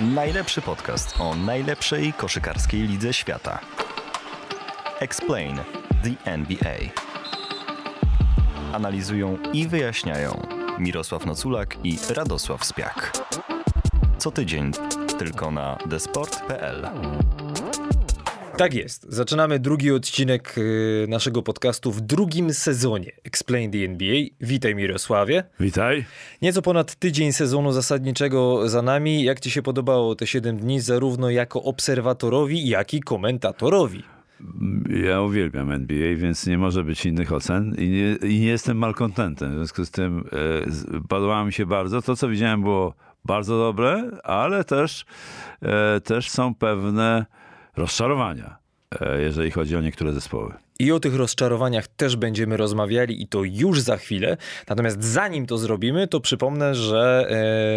Najlepszy podcast o najlepszej koszykarskiej lidze świata. Explain the NBA. Analizują i wyjaśniają Mirosław Noculak i Radosław Spiak. Co tydzień tylko na desport.pl. Tak jest. Zaczynamy drugi odcinek y, naszego podcastu w drugim sezonie Explain the NBA. Witaj Mirosławie. Witaj. Nieco ponad tydzień sezonu zasadniczego za nami. Jak ci się podobało te 7 dni, zarówno jako obserwatorowi, jak i komentatorowi? Ja uwielbiam NBA, więc nie może być innych ocen i nie, i nie jestem malkontentem. W związku z tym e, podobało mi się bardzo. To, co widziałem, było bardzo dobre, ale też, e, też są pewne rozczarowania, e, jeżeli chodzi o niektóre zespoły. I o tych rozczarowaniach też będziemy rozmawiali i to już za chwilę. Natomiast zanim to zrobimy, to przypomnę, że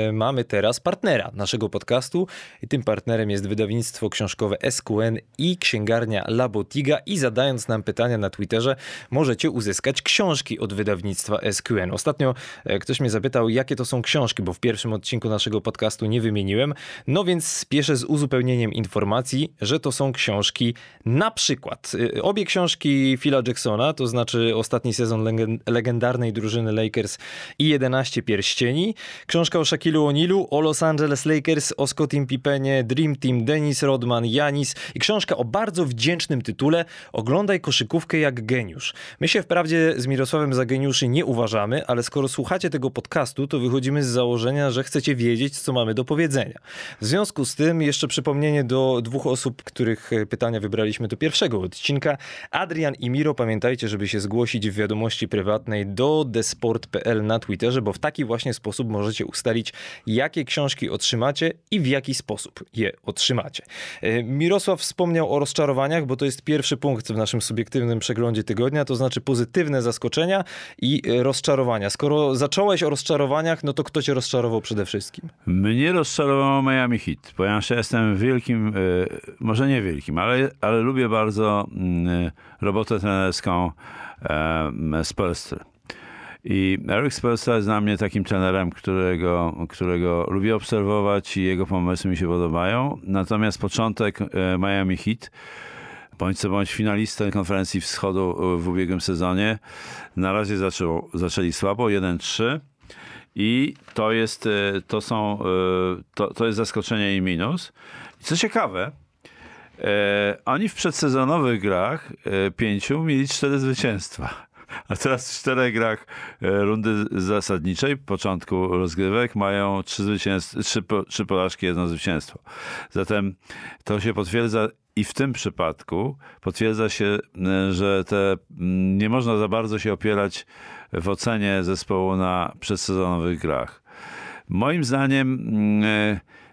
e, mamy teraz partnera naszego podcastu. I tym partnerem jest wydawnictwo książkowe SQN i księgarnia Labotiga. I zadając nam pytania na Twitterze, możecie uzyskać książki od wydawnictwa SQN. Ostatnio e, ktoś mnie zapytał, jakie to są książki, bo w pierwszym odcinku naszego podcastu nie wymieniłem. No więc spieszę z uzupełnieniem informacji, że to są książki na przykład. E, obie książki książki Phila Jacksona, to znaczy ostatni sezon legendarnej drużyny Lakers i 11 pierścieni. Książka o Shaquilu O'Nealu, o Los Angeles Lakers, o Scottie Pippenie, Dream Team, Dennis Rodman, Janis i książka o bardzo wdzięcznym tytule Oglądaj koszykówkę jak geniusz. My się wprawdzie z Mirosławem za geniuszy nie uważamy, ale skoro słuchacie tego podcastu, to wychodzimy z założenia, że chcecie wiedzieć, co mamy do powiedzenia. W związku z tym jeszcze przypomnienie do dwóch osób, których pytania wybraliśmy do pierwszego odcinka. Adrian Adrian i Miro, pamiętajcie, żeby się zgłosić w wiadomości prywatnej do desport.pl na Twitterze, bo w taki właśnie sposób możecie ustalić, jakie książki otrzymacie i w jaki sposób je otrzymacie. E, Mirosław wspomniał o rozczarowaniach, bo to jest pierwszy punkt w naszym subiektywnym przeglądzie tygodnia, to znaczy pozytywne zaskoczenia i e, rozczarowania. Skoro zacząłeś o rozczarowaniach, no to kto cię rozczarował przede wszystkim? Mnie rozczarowało Miami Heat, ponieważ ja jestem wielkim, e, może nie wielkim, ale, ale lubię bardzo mm, robotę trenerską Spolstry. I Eric Spolstra jest dla mnie takim trenerem, którego, którego lubię obserwować i jego pomysły mi się podobają. Natomiast początek e, Miami Heat, bądź co bądź finalistę konferencji wschodu w ubiegłym sezonie, na razie zaczął, zaczęli słabo, 1-3. I to jest, e, to są, e, to, to jest zaskoczenie i minus. I co ciekawe, E, oni w przedsezonowych grach e, pięciu mieli cztery zwycięstwa. A teraz w czterech grach e, rundy zasadniczej, początku rozgrywek, mają trzy, trzy, trzy porażki, jedno zwycięstwo. Zatem to się potwierdza i w tym przypadku potwierdza się, że te, nie można za bardzo się opierać w ocenie zespołu na przedsezonowych grach. Moim zdaniem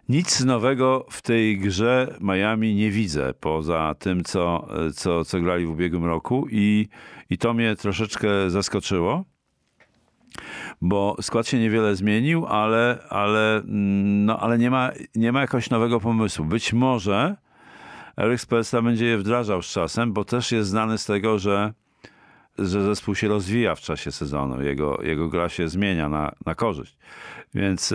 nic nowego w tej grze Miami nie widzę, poza tym, co, co, co grali w ubiegłym roku i, i to mnie troszeczkę zaskoczyło bo skład się niewiele zmienił, ale, ale, no, ale nie, ma, nie ma jakoś nowego pomysłu. Być może Eric Spelsa będzie je wdrażał z czasem, bo też jest znany z tego, że, że zespół się rozwija w czasie sezonu. Jego, jego gra się zmienia na, na korzyść. Więc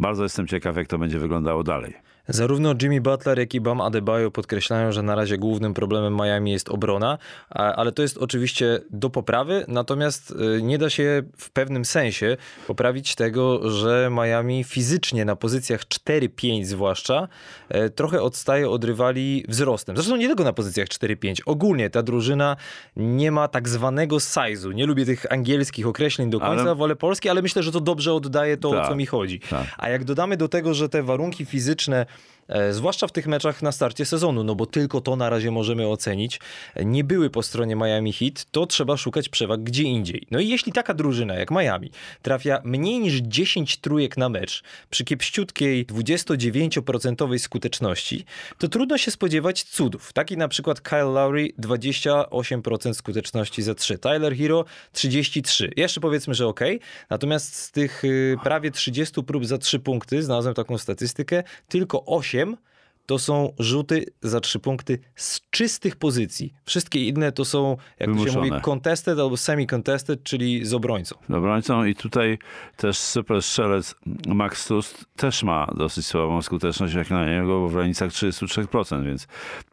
bardzo jestem ciekaw, jak to będzie wyglądało dalej. Zarówno Jimmy Butler, jak i Bam Adebayo podkreślają, że na razie głównym problemem Miami jest obrona, ale to jest oczywiście do poprawy, natomiast y, nie da się w pewnym sensie poprawić tego, że Miami fizycznie na pozycjach 4-5 zwłaszcza e, trochę odstaje od rywali wzrostem. Zresztą nie tylko na pozycjach 4-5. Ogólnie ta drużyna nie ma tak zwanego size'u. Nie lubię tych angielskich określeń do końca, ale... wolę polskie, ale myślę, że to dobrze oddaje to, tak, o co mi chodzi. Tak. A jak dodamy do tego, że te warunki fizyczne zwłaszcza w tych meczach na starcie sezonu, no bo tylko to na razie możemy ocenić, nie były po stronie Miami Heat, to trzeba szukać przewag gdzie indziej. No i jeśli taka drużyna jak Miami trafia mniej niż 10 trójek na mecz przy kiepściutkiej 29% skuteczności, to trudno się spodziewać cudów. Taki na przykład Kyle Lowry 28% skuteczności za 3, Tyler Hero 33. Jeszcze powiedzmy, że ok, natomiast z tych y, prawie 30 prób za 3 punkty, znalazłem taką statystykę, tylko 8 to są rzuty za trzy punkty z czystych pozycji. Wszystkie inne to są, jak to się Wymuszone. mówi, contested albo semi-contested, czyli z obrońcą. z obrońcą i tutaj też super strzelec Max Tust też ma dosyć słabą skuteczność jak na niego, bo w granicach 33%, więc...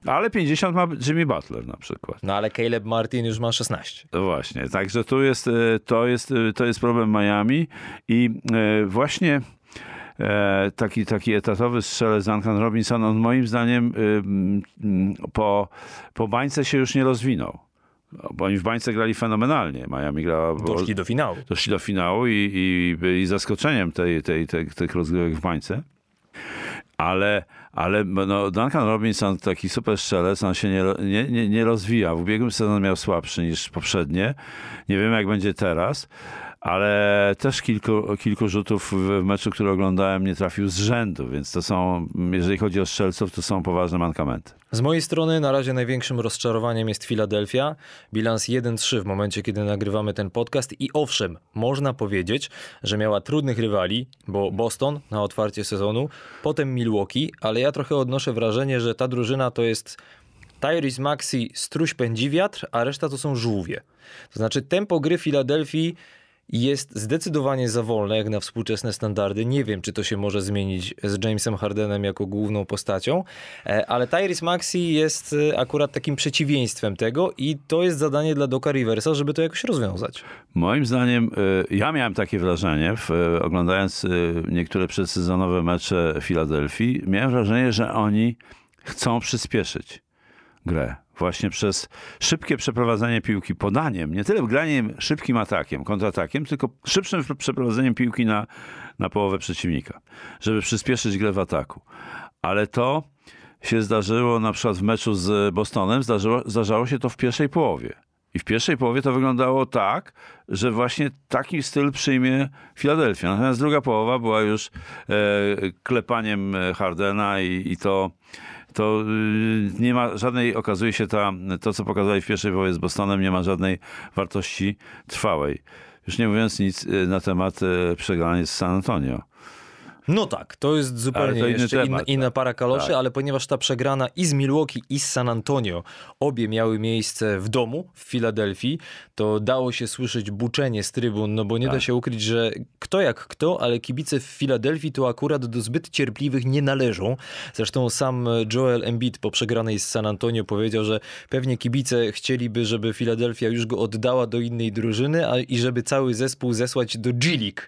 Ale 50 ma Jimmy Butler na przykład. No ale Caleb Martin już ma 16. No właśnie, także tu jest, e, to jest, e, to jest problem Miami i e, właśnie taki, taki etatowy strzelec Duncan Robinson, on moim zdaniem e, mm, mm, po, po bańce się już nie rozwinął. Bo oni w bańce grali fenomenalnie. Miami grała... Doszli do finału. doszli do finału i, i byli zaskoczeniem tej, tej, tej, tych rozgrywek w bańce. Ale, ale no, Duncan Robinson, taki super strzelec, on się nie, nie, nie, nie rozwija. W ubiegłym sezonie miał słabszy niż poprzednie. Nie wiem, jak będzie teraz, ale też kilku, kilku rzutów w meczu, który oglądałem, nie trafił z rzędu, więc to są, jeżeli chodzi o strzelców, to są poważne mankamenty. Z mojej strony na razie największym rozczarowaniem jest Filadelfia. Bilans 1-3 w momencie, kiedy nagrywamy ten podcast. I owszem, można powiedzieć, że miała trudnych rywali, bo Boston na otwarcie sezonu, potem Milwaukee, ale ja trochę odnoszę wrażenie, że ta drużyna to jest Tyrese Maxi, struś pędzi wiatr, a reszta to są żółwie. To znaczy tempo gry Filadelfii jest zdecydowanie za wolne, jak na współczesne standardy. Nie wiem, czy to się może zmienić z Jamesem Hardenem jako główną postacią, e, ale Tyrese Maxi jest e, akurat takim przeciwieństwem tego i to jest zadanie dla Doka Riversa, żeby to jakoś rozwiązać. Moim zdaniem, y, ja miałem takie wrażenie, oglądając niektóre przedsezonowe mecze Filadelfii, miałem wrażenie, że oni chcą przyspieszyć grę. Właśnie przez szybkie przeprowadzenie piłki podaniem, nie tyle graniem szybkim atakiem, kontratakiem, tylko szybszym przeprowadzeniem piłki na, na połowę przeciwnika, żeby przyspieszyć grę w ataku. Ale to się zdarzyło na przykład w meczu z Bostonem, zdarzyło, zdarzało się to w pierwszej połowie. I w pierwszej połowie to wyglądało tak, że właśnie taki styl przyjmie Filadelfia. Natomiast druga połowa była już e, klepaniem Hardena i, i to, to y, nie ma żadnej, okazuje się ta, to co pokazali w pierwszej połowie z Bostonem, nie ma żadnej wartości trwałej. Już nie mówiąc nic y, na temat y, przegranej z San Antonio. No tak, to jest zupełnie to jeszcze temat, inna, inna tak. para kaloszy, Tak. ale ponieważ ta przegrana i z Milwaukee, i z San Antonio obie miały miejsce w domu w Filadelfii, to dało się słyszeć buczenie z trybun, no bo nie da Tak. się ukryć, że kto jak kto, ale kibice w Filadelfii to akurat do zbyt cierpliwych nie należą. Zresztą sam Joel Embiid po przegranej z San Antonio powiedział, że pewnie kibice chcieliby, żeby Filadelfia już go oddała do innej drużyny a, i żeby cały zespół zesłać do G-League.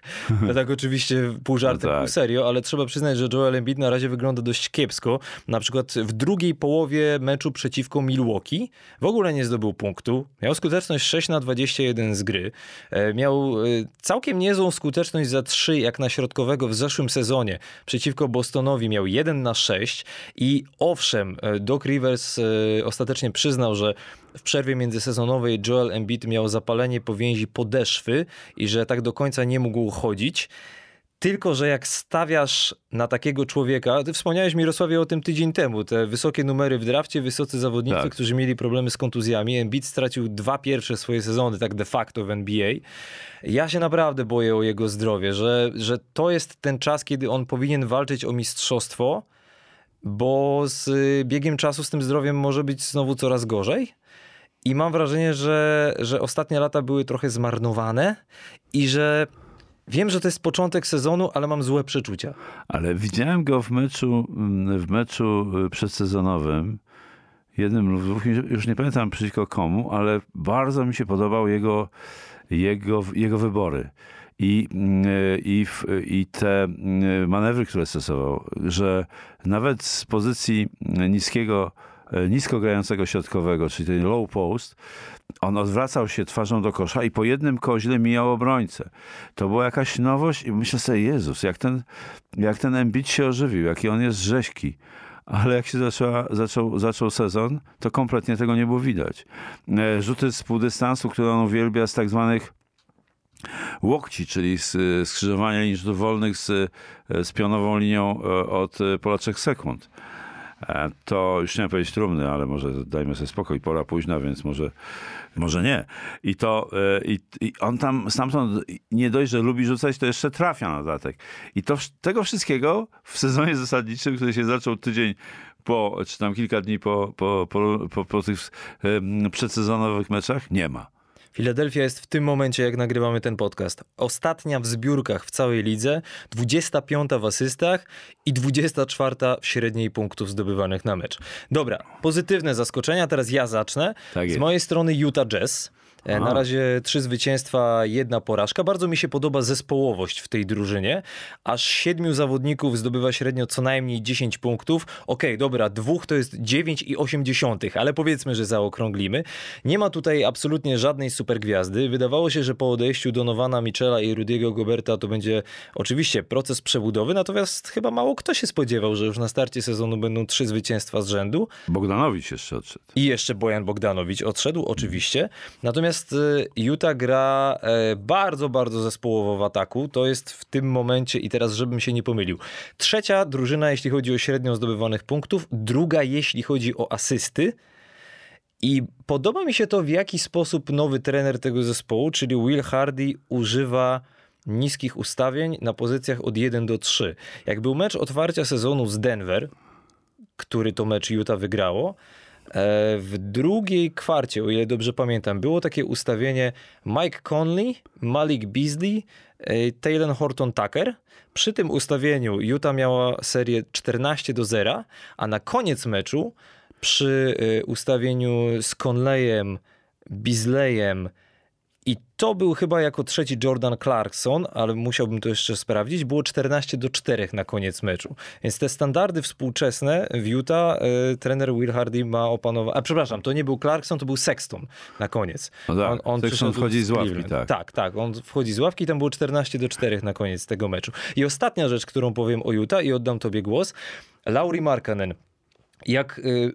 To tak oczywiście pół żartem, No tak. pół serio, ale trzeba przyznać, że Joel Embiid na razie wygląda dość kiepsko. Na przykład w drugiej połowie meczu przeciwko Milwaukee w ogóle nie zdobył punktu. Miał skuteczność 6 na 21 z gry. E, Miał e, całkiem niezłą skuteczność za 3 jak na środkowego w zeszłym sezonie. Przeciwko Bostonowi miał 1 na 6 i owszem, e, Doc Rivers ostatecznie przyznał, że w przerwie międzysezonowej Joel Embiid miał zapalenie powięzi podeszwy i że tak do końca nie mógł chodzić. Tylko, że jak stawiasz na takiego człowieka, ty wspomniałeś Mirosławie o tym tydzień temu, te wysokie numery w drafcie, wysocy zawodnicy, Tak. którzy mieli problemy z kontuzjami. Embiid stracił dwa pierwsze swoje sezony, tak de facto w NBA. Ja się naprawdę boję o jego zdrowie, że, że to jest ten czas, kiedy on powinien walczyć o mistrzostwo, bo z y, biegiem czasu z tym zdrowiem może być znowu coraz gorzej. I mam wrażenie, że, że ostatnie lata były trochę zmarnowane i że wiem, że to jest początek sezonu, ale mam złe przeczucia. Ale widziałem go w meczu, w meczu y, przedsezonowym, jednym lub dwóch, już nie pamiętam przeciwko komu, ale bardzo mi się podobał jego, jego, jego wybory. I, mm, i, I te mm, manewry, które stosował, że nawet z pozycji niskiego, nisko grającego środkowego, czyli ten low post, on odwracał się twarzą do kosza i po jednym koźle mijał obrońcę. To była jakaś nowość i myślę sobie, Jezus, jak ten, jak ten Embiid się ożywił, jaki on jest rzeźki. Ale jak się zaczęła, zaczął, zaczął sezon, to kompletnie tego nie było widać. E, Rzuty z półdystansu, które on uwielbia z tak zwanych łokci, czyli skrzyżowania linii rzutów wolnych z, e, z pionową linią e, od pola 3 sekund. E, To już nie powiedzieć trumny, ale może dajmy sobie spokój, pora późna, więc może, może nie. I to e, i, i on tam stamtąd nie dość, że lubi rzucać, to jeszcze trafia na dodatek. I to, tego wszystkiego w sezonie zasadniczym, który się zaczął tydzień po, czy tam kilka dni po, po, po, po, po tych przedsezonowych meczach? Nie ma. Filadelfia jest w tym momencie, jak nagrywamy ten podcast, ostatnia w zbiórkach w całej lidze, 25 w asystach i 24 w średniej punktów zdobywanych na mecz. Dobra, pozytywne zaskoczenia, teraz ja zacznę. Tak Z mojej strony Utah Jazz. E, A. Na razie trzy zwycięstwa, jedna porażka. Bardzo mi się podoba zespołowość w tej drużynie. Aż siedmiu zawodników zdobywa średnio co najmniej 10 punktów. Okej, dobra, dwóch to jest 9,8, ale powiedzmy, że zaokrąglimy. Nie ma tutaj absolutnie żadnej supergwiazdy. Wydawało się, że po odejściu Donowana Michela i Rudiego Goberta to będzie oczywiście proces przebudowy, natomiast chyba mało kto się spodziewał, że już na starcie sezonu będą trzy zwycięstwa z rzędu. Bogdanowicz jeszcze odszedł. I jeszcze Bojan Bogdanowicz odszedł, oczywiście. Natomiast y, Utah gra e, bardzo, bardzo zespołowo w ataku. To jest w tym momencie, i teraz, żebym się nie pomylił, trzecia drużyna, jeśli chodzi o średnią zdobywanych punktów, druga, jeśli chodzi o asysty. I podoba mi się to, w jaki sposób nowy trener tego zespołu, czyli Will Hardy, używa niskich ustawień na pozycjach od 1 do 3. Jak był mecz otwarcia sezonu z Denver, który to mecz Utah wygrało, w drugiej kwarcie, o ile dobrze pamiętam, było takie ustawienie Mike Conley, Malik Beasley, e, Taylor Horton Tucker. Przy tym ustawieniu Utah miała serię 14 do 0, a na koniec meczu przy e, ustawieniu z Conleyem, Beasleyem i to był chyba jako trzeci Jordan Clarkson, ale musiałbym to jeszcze sprawdzić. Było 14 do 4 na koniec meczu. Więc te standardy współczesne w Utah e, trener Will Hardy ma opanować. A przepraszam, to nie był Clarkson, to był Sexton na koniec. No tak, Sexton przyszedł wchodzi z ławki, tak. Tak, tak, on wchodzi z ławki i tam było 14 do 4 na koniec tego meczu. I ostatnia rzecz, którą powiem o Utah i oddam tobie głos. Lauri Markkanen. Jak y,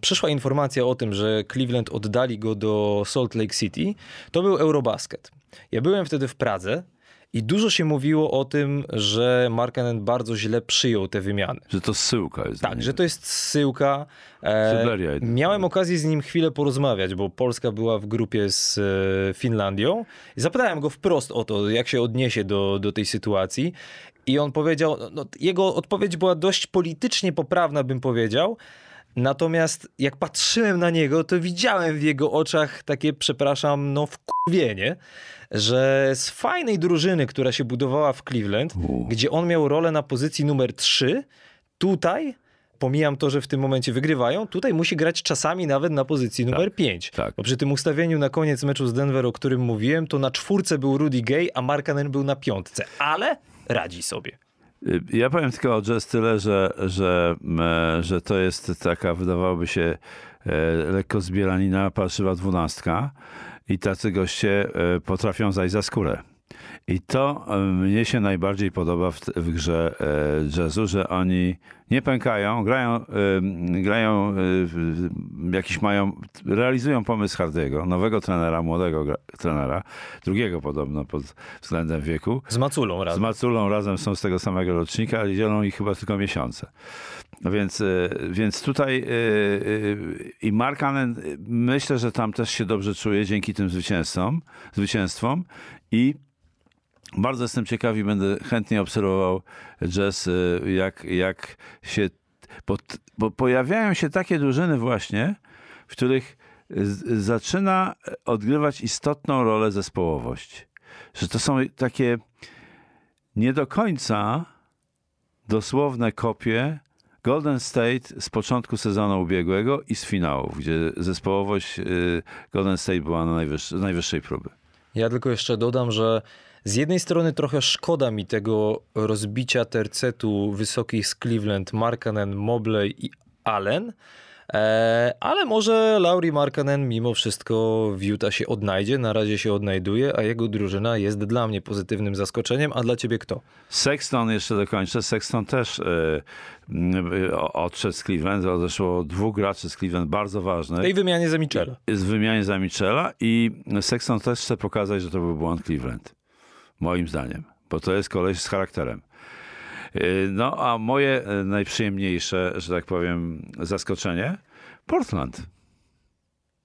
przyszła informacja o tym, że Cleveland oddali go do Salt Lake City, to był Eurobasket. Ja byłem wtedy w Pradze i dużo się mówiło o tym, że Markkanen bardzo źle przyjął te wymiany. Że to zsyłka jest. Tak, że to jest zsyłka. E, miałem okazję z nim chwilę porozmawiać, bo Polska była w grupie z e, Finlandią. I zapytałem go wprost o to, jak się odniesie do, do tej sytuacji. I on powiedział, no, jego odpowiedź była dość politycznie poprawna, bym powiedział. Natomiast jak patrzyłem na niego, to widziałem w jego oczach takie, przepraszam, no wkurwienie, że z fajnej drużyny, która się budowała w Cleveland, U. gdzie on miał rolę na pozycji numer 3, tutaj, pomijam to, że w tym momencie wygrywają, tutaj musi grać czasami nawet na pozycji numer 5. tak. Bo przy tym ustawieniu na koniec meczu z Denver, o którym mówiłem, to na czwórce był Rudy Gay, a Markanen był na piątce. Ale radzi sobie. Y, Ja powiem tylko o jazz tyle, że, że, e, że to jest taka, wydawałoby się, e, lekko zbieranina, parszywa dwunastka i tacy goście e, potrafią zajść za skórę. I to e, mnie się najbardziej podoba w, w grze e, jazzu, że oni nie pękają, grają, e, grają jakiś mają, realizują pomysł Hardego, nowego trenera, młodego gra, trenera, drugiego podobno pod względem wieku. Z Maculą Z razem. Maculą razem są z tego samego rocznika, ale dzielą ich chyba tylko miesiące. No Więc, więc tutaj i Markanen myślę, że tam też się dobrze czuje dzięki tym zwycięstwom, zwycięstwom i bardzo jestem ciekaw i będę chętnie obserwował jazz, e, jak, jak się, bo, bo pojawiają się takie drużyny właśnie, w których zaczyna odgrywać istotną rolę zespołowość. Że to są takie nie do końca dosłowne kopie Golden State z początku sezonu ubiegłego i z finałów, gdzie zespołowość y, Golden State była na najwyższej próby. Ja tylko jeszcze dodam, że z jednej strony trochę szkoda mi tego rozbicia tercetu wysokich z Cleveland, Markanen, Mobley i Allen, e, ale może Lauri Markanen mimo wszystko w Utah się odnajdzie, na razie się odnajduje, a jego drużyna jest dla mnie pozytywnym zaskoczeniem, a dla ciebie kto? Sexton jeszcze dokończę. Sexton też y, y, odszedł z Cleveland. Odeszło dwóch graczy z Cleveland bardzo W ważnych. tej wymianie za Michela. z wymianie za Michela i Sexton też chce pokazać, że to był błąd Cleveland. Moim zdaniem. Bo to jest koleś z charakterem. Yy, No, a moje e, najprzyjemniejsze, że tak powiem, zaskoczenie Portland.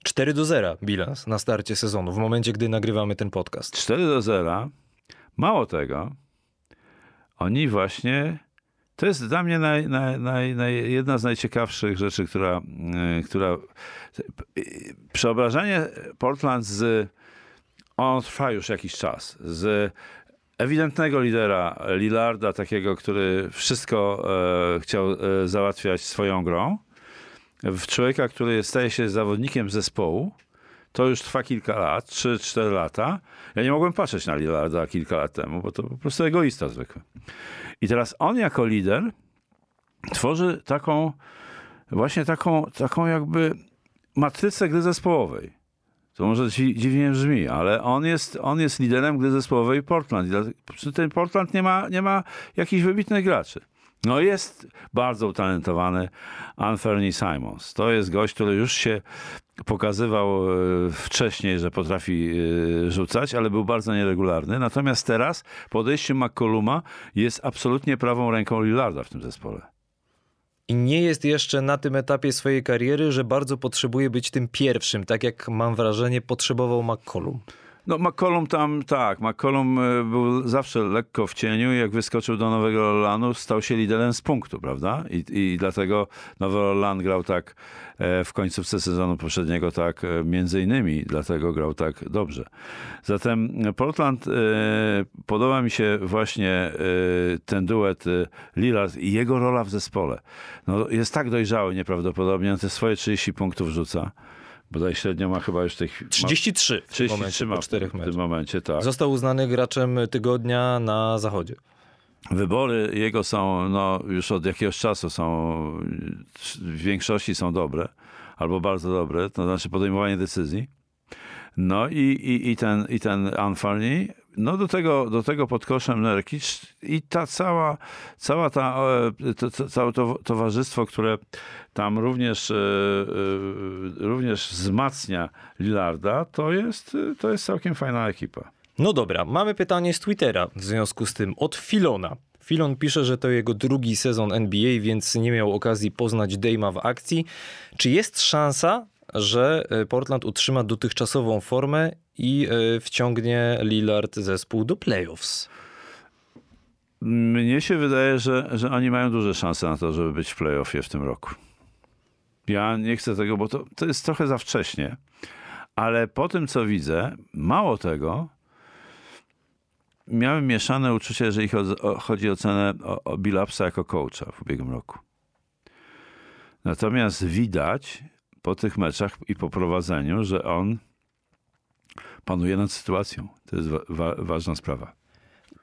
4 do 0 bilans na starcie sezonu, w momencie, gdy nagrywamy ten podcast. 4 do 0. Mało tego, oni właśnie To jest dla mnie naj, naj, naj, naj, jedna z najciekawszych rzeczy, która, y, która y, przeobrażenie Portland z on trwa już jakiś czas, z ewidentnego lidera Lillarda, takiego, który wszystko e, chciał e, załatwiać swoją grą, w człowieka, który staje się zawodnikiem zespołu, to już trwa kilka lat, 3-4 lata. Ja nie mogłem patrzeć na Lillarda kilka lat temu, bo to po prostu egoista zwykły. I teraz on jako lider tworzy taką, właśnie taką, taką jakby matrycę gry zespołowej. To może dziwnie brzmi, ale on jest, on jest liderem gry zespołowej Portland. Ten Portland nie ma, nie ma jakichś wybitnych graczy. No jest bardzo utalentowany Anthony Simons. To jest gość, który już się pokazywał e, wcześniej, że potrafi e, rzucać, ale był bardzo nieregularny. Natomiast teraz podejście McColluma jest absolutnie prawą ręką Lillarda w tym zespole. I nie jest jeszcze na tym etapie swojej kariery, że bardzo potrzebuje być tym pierwszym, tak jak mam wrażenie potrzebował McCollum. No McCollum tam, tak, McCollum e, był zawsze lekko w cieniu jak wyskoczył do Nowego Orlanu, stał się liderem z punktu, prawda? I, i dlatego Nowy Orlan grał tak e, w końcówce sezonu poprzedniego, tak e, między innymi dlatego grał tak dobrze. Zatem Portland, podoba mi się właśnie ten duet Lillard i jego rola w zespole. No, jest tak dojrzały nieprawdopodobnie, on te swoje 30 punktów rzuca bodaj średnio ma chyba już tych... 33 w 33 momencie, ma po czterech w tym momencie, tak. Został uznany graczem tygodnia na zachodzie. Wybory jego są, no już od jakiegoś czasu są, w większości są dobre, albo bardzo dobre, to znaczy podejmowanie decyzji. No i, i, i ten, i ten Anfani, no do tego, do tego pod koszem Nerkic i ta cała, cała ta, e, to, to, całe to towarzystwo, które tam również, e, e, również wzmacnia Lillarda, to jest, to jest całkiem fajna ekipa. No dobra, mamy pytanie z Twittera w związku z tym od Filona. Filon pisze, że to jego drugi sezon NBA, więc nie miał okazji poznać Dejma w akcji. Czy jest szansa, że Portland utrzyma dotychczasową formę i e, wciągnie Lillard zespół do playoffs. Mnie się wydaje, że, że oni mają duże szanse na to, żeby być w playoffie w tym roku. Ja nie chcę tego, bo to, to jest trochę za wcześnie. Ale po tym, co widzę, mało tego, miałem mieszane uczucie, jeżeli chodzi o cenę o, o Billapsa jako coacha w ubiegłym roku. Natomiast widać po tych meczach i po prowadzeniu, że on panuje nad sytuacją. To jest wa ważna sprawa.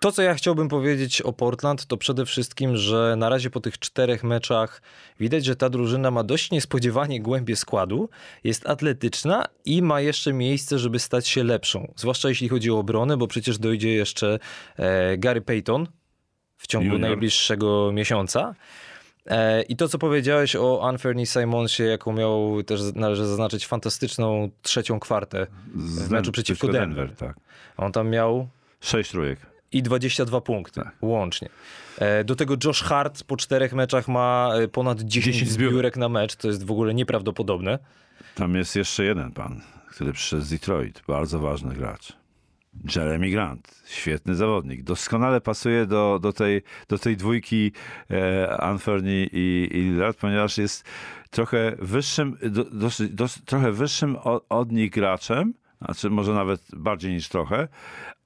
To, co ja chciałbym powiedzieć o Portland, to przede wszystkim, że na razie po tych czterech meczach widać, że ta drużyna ma dość niespodziewanie głębie składu, jest atletyczna i ma jeszcze miejsce, żeby stać się lepszą. Zwłaszcza jeśli chodzi o obronę, bo przecież dojdzie jeszcze e, Gary Payton w ciągu Junior. najbliższego miesiąca. E, I to, co powiedziałeś o Anthony Simonsie, jaką miał też należy zaznaczyć fantastyczną trzecią kwartę w meczu przeciwko Denver. Denver. tak. On tam miał... Sześć trójek. I 22 punkty tak. łącznie. E, do tego Josh Hart po czterech meczach ma e, ponad 10, 10 zbiórek na mecz, to jest w ogóle nieprawdopodobne. Tam jest jeszcze jeden pan, który przyszedł z Detroit, bardzo ważny gracz. Jeremy Grant, świetny zawodnik. Doskonale pasuje do, do, tej, do tej dwójki e, Anthony i, i Lillard, ponieważ jest trochę wyższym, do, trochę wyższym od, od nich graczem, znaczy może nawet bardziej niż trochę,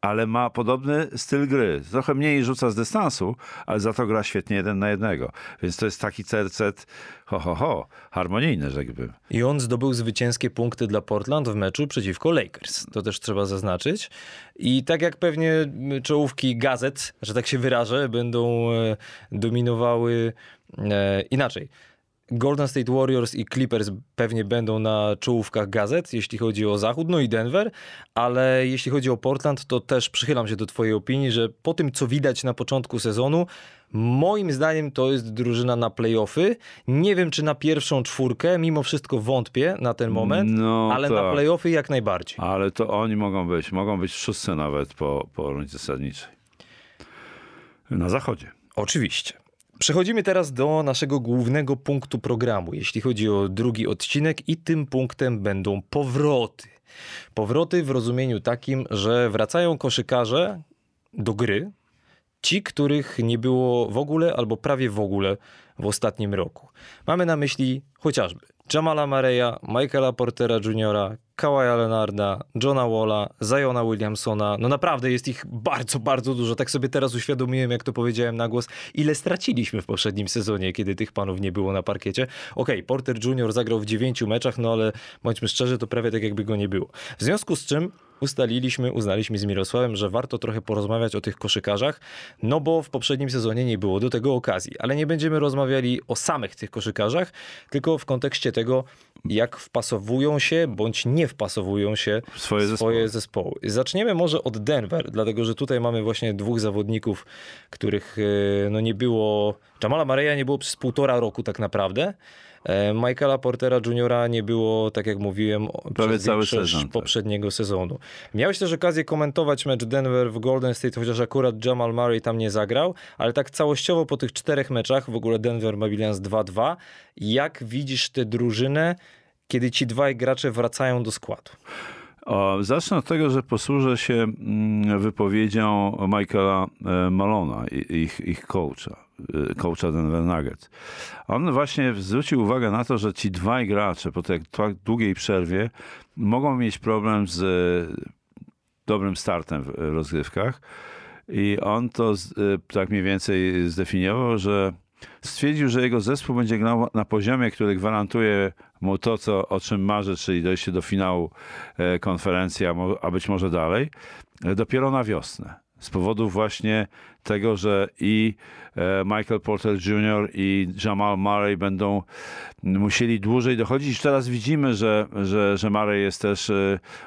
ale ma podobny styl gry. Trochę mniej rzuca z dystansu, ale za to gra świetnie jeden na jednego. Więc to jest taki cercet ho, ho, ho, harmonijny, rzekłbym. I on zdobył zwycięskie punkty dla Portland w meczu przeciwko Lakers. To też trzeba zaznaczyć. I tak jak pewnie czołówki gazet, że tak się wyrażę, będą e, dominowały e, inaczej Golden State Warriors i Clippers pewnie będą na czołówkach gazet, jeśli chodzi o Zachód, no i Denver, ale jeśli chodzi o Portland, to też przychylam się do twojej opinii, że po tym, co widać na początku sezonu, moim zdaniem to jest drużyna na playoffy. Nie wiem, czy na pierwszą czwórkę, mimo wszystko wątpię na ten moment, no, ale tak. na playoffy jak najbardziej. Ale to oni mogą być, mogą być w szóstce nawet po, po rundzie zasadniczej. Na zachodzie. Oczywiście. Przechodzimy teraz do naszego głównego punktu programu, jeśli chodzi o drugi odcinek, i tym punktem będą powroty. Powroty w rozumieniu takim, że wracają koszykarze do gry, Ci, których nie było w ogóle albo prawie w ogóle w ostatnim roku. Mamy na myśli chociażby Jamala Mareya, Michaela Portera Jr., Kawaja Leonarda, Johna Walla, Ziona Williamsona. No naprawdę jest ich bardzo, bardzo dużo. Tak sobie teraz uświadomiłem, jak to powiedziałem na głos, ile straciliśmy w poprzednim sezonie, kiedy tych panów nie było na parkiecie. Okej, okay, Porter Jr. zagrał w dziewięciu meczach, no ale bądźmy szczerzy, to prawie tak jakby go nie było. W związku z czym ustaliliśmy, uznaliśmy z Mirosławem, że warto trochę porozmawiać o tych koszykarzach, no bo w poprzednim sezonie nie było do tego okazji. Ale nie będziemy rozmawiali o samych tych koszykarzach, tylko w kontekście tego, jak wpasowują się bądź nie wpasowują się w swoje, swoje zespoły. zespoły. Zaczniemy może od Denver, dlatego że tutaj mamy właśnie dwóch zawodników, których e, no nie było. Jamala Mareya nie było przez półtora roku tak naprawdę. E, Michaela Portera Juniora nie było, tak jak mówiłem, Prawie przez cały sezon, tak. poprzedniego tak. sezonu. Miałeś też okazję komentować mecz Denver w Golden State, chociaż akurat Jamal Murray tam nie zagrał, ale tak całościowo po tych czterech meczach, w ogóle Denver ma bilans 2-2. Jak widzisz tę drużynę, kiedy ci dwaj gracze wracają do składu? O, zacznę od tego, że posłużę się mm, wypowiedzią Michaela e, Malona, ich, ich coacha, e, coacha Denver Nuggets. On właśnie zwrócił uwagę na to, że ci dwaj gracze po tej tak długiej przerwie mogą mieć problem z e, dobrym startem w rozgrywkach. I on to tak mniej więcej zdefiniował, że stwierdził, że jego zespół będzie grał na poziomie, który gwarantuje to, co, o czym marzy, czyli dojście do finału e, konferencji, a być może dalej, e, dopiero na wiosnę. Z powodu właśnie tego, że i e, Michael Porter Jr. i Jamal Murray będą musieli dłużej dochodzić. Teraz widzimy, że, że, że Murray jest też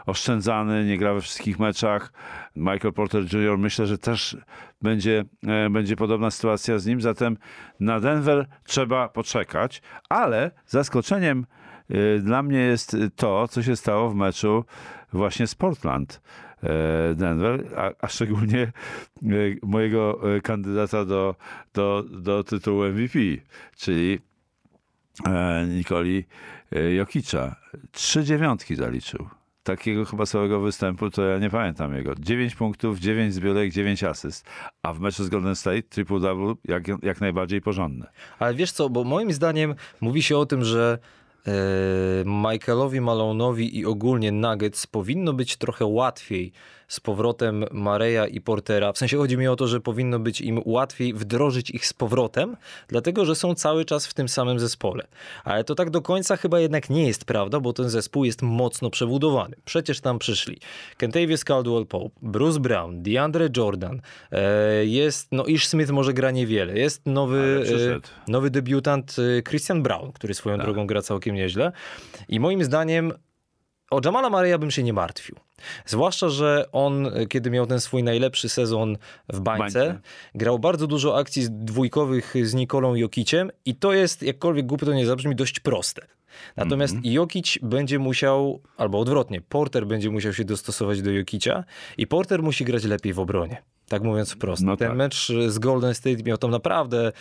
oszczędzany, nie gra we wszystkich meczach. Michael Porter Jr. myślę, że też będzie, będzie podobna sytuacja z nim. Zatem na Denver trzeba poczekać, ale zaskoczeniem dla mnie jest to, co się stało w meczu właśnie z Portland. E, Denver, a, a, szczególnie y, mojego y, kandydata do, do, do tytułu MVP, czyli e, Nikoli Jokicza. Trzy dziewiątki zaliczył. Takiego chyba całego występu to ja nie pamiętam jego. Dziewięć punktów, dziewięć zbiórek, dziewięć asyst. A w meczu z Golden State triple-double jak, jak najbardziej porządne. Ale wiesz co, bo moim zdaniem mówi się o tym, że Michaelowi Malone'owi i ogólnie Nuggets powinno być trochę łatwiej z powrotem Mareya i Portera. W sensie chodzi mi o to, że powinno być im łatwiej wdrożyć ich z powrotem, dlatego że są cały czas w tym samym zespole. Ale to tak do końca chyba jednak nie jest prawda, bo ten zespół jest mocno przebudowany. Przecież tam przyszli Kentavious Caldwell-Pope, Bruce Brown, DeAndre Jordan, e, jest, no Ish Smith może gra niewiele, jest nowy, e, nowy debiutant Christian Brown, który swoją tak. drogą gra całkiem nieźle. I moim zdaniem o Jamala Mareya bym się nie martwił. Zwłaszcza, że on, kiedy miał ten swój najlepszy sezon w bańce, bańce. grał bardzo dużo akcji dwójkowych z Nikolą Jokiciem i to jest, jakkolwiek głupio to nie zabrzmi, dość proste. Natomiast mm -hmm. Jokic będzie musiał, albo odwrotnie, Porter będzie musiał się dostosować do Jokicia i Porter musi grać lepiej w obronie. Tak mówiąc wprost. No Ten tak. mecz z Golden State miał tam naprawdę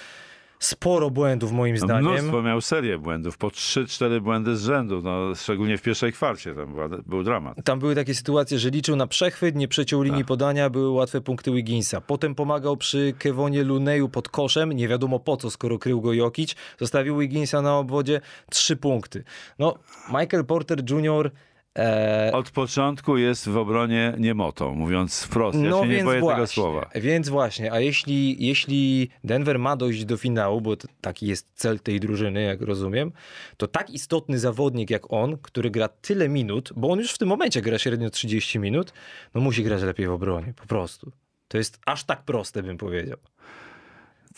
sporo błędów moim no, zdaniem. Mnóstwo miał serię błędów, po 3-4 błędy z rzędu, no, szczególnie w pierwszej kwarcie, tam była, był dramat. Tam były takie sytuacje, że liczył na przechwyt, nie przeciął linii tak. podania, były łatwe punkty Wigginsa. Potem pomagał przy Kevonie Luneju pod koszem, nie wiadomo po co, skoro krył go Jokic, zostawił Wigginsa na obwodzie, trzy punkty. No, Michael Porter Jr E... Od początku jest w obronie niemotą, mówiąc wprost. Ja no się nie boję właśnie, tego słowa. Więc właśnie, a jeśli, jeśli Denver ma dojść do finału, bo taki jest cel tej drużyny, jak rozumiem, to tak istotny zawodnik jak on, który gra tyle minut, bo on już w tym momencie gra średnio 30 minut, no musi grać lepiej w obronie, po prostu. To jest aż tak proste, bym powiedział.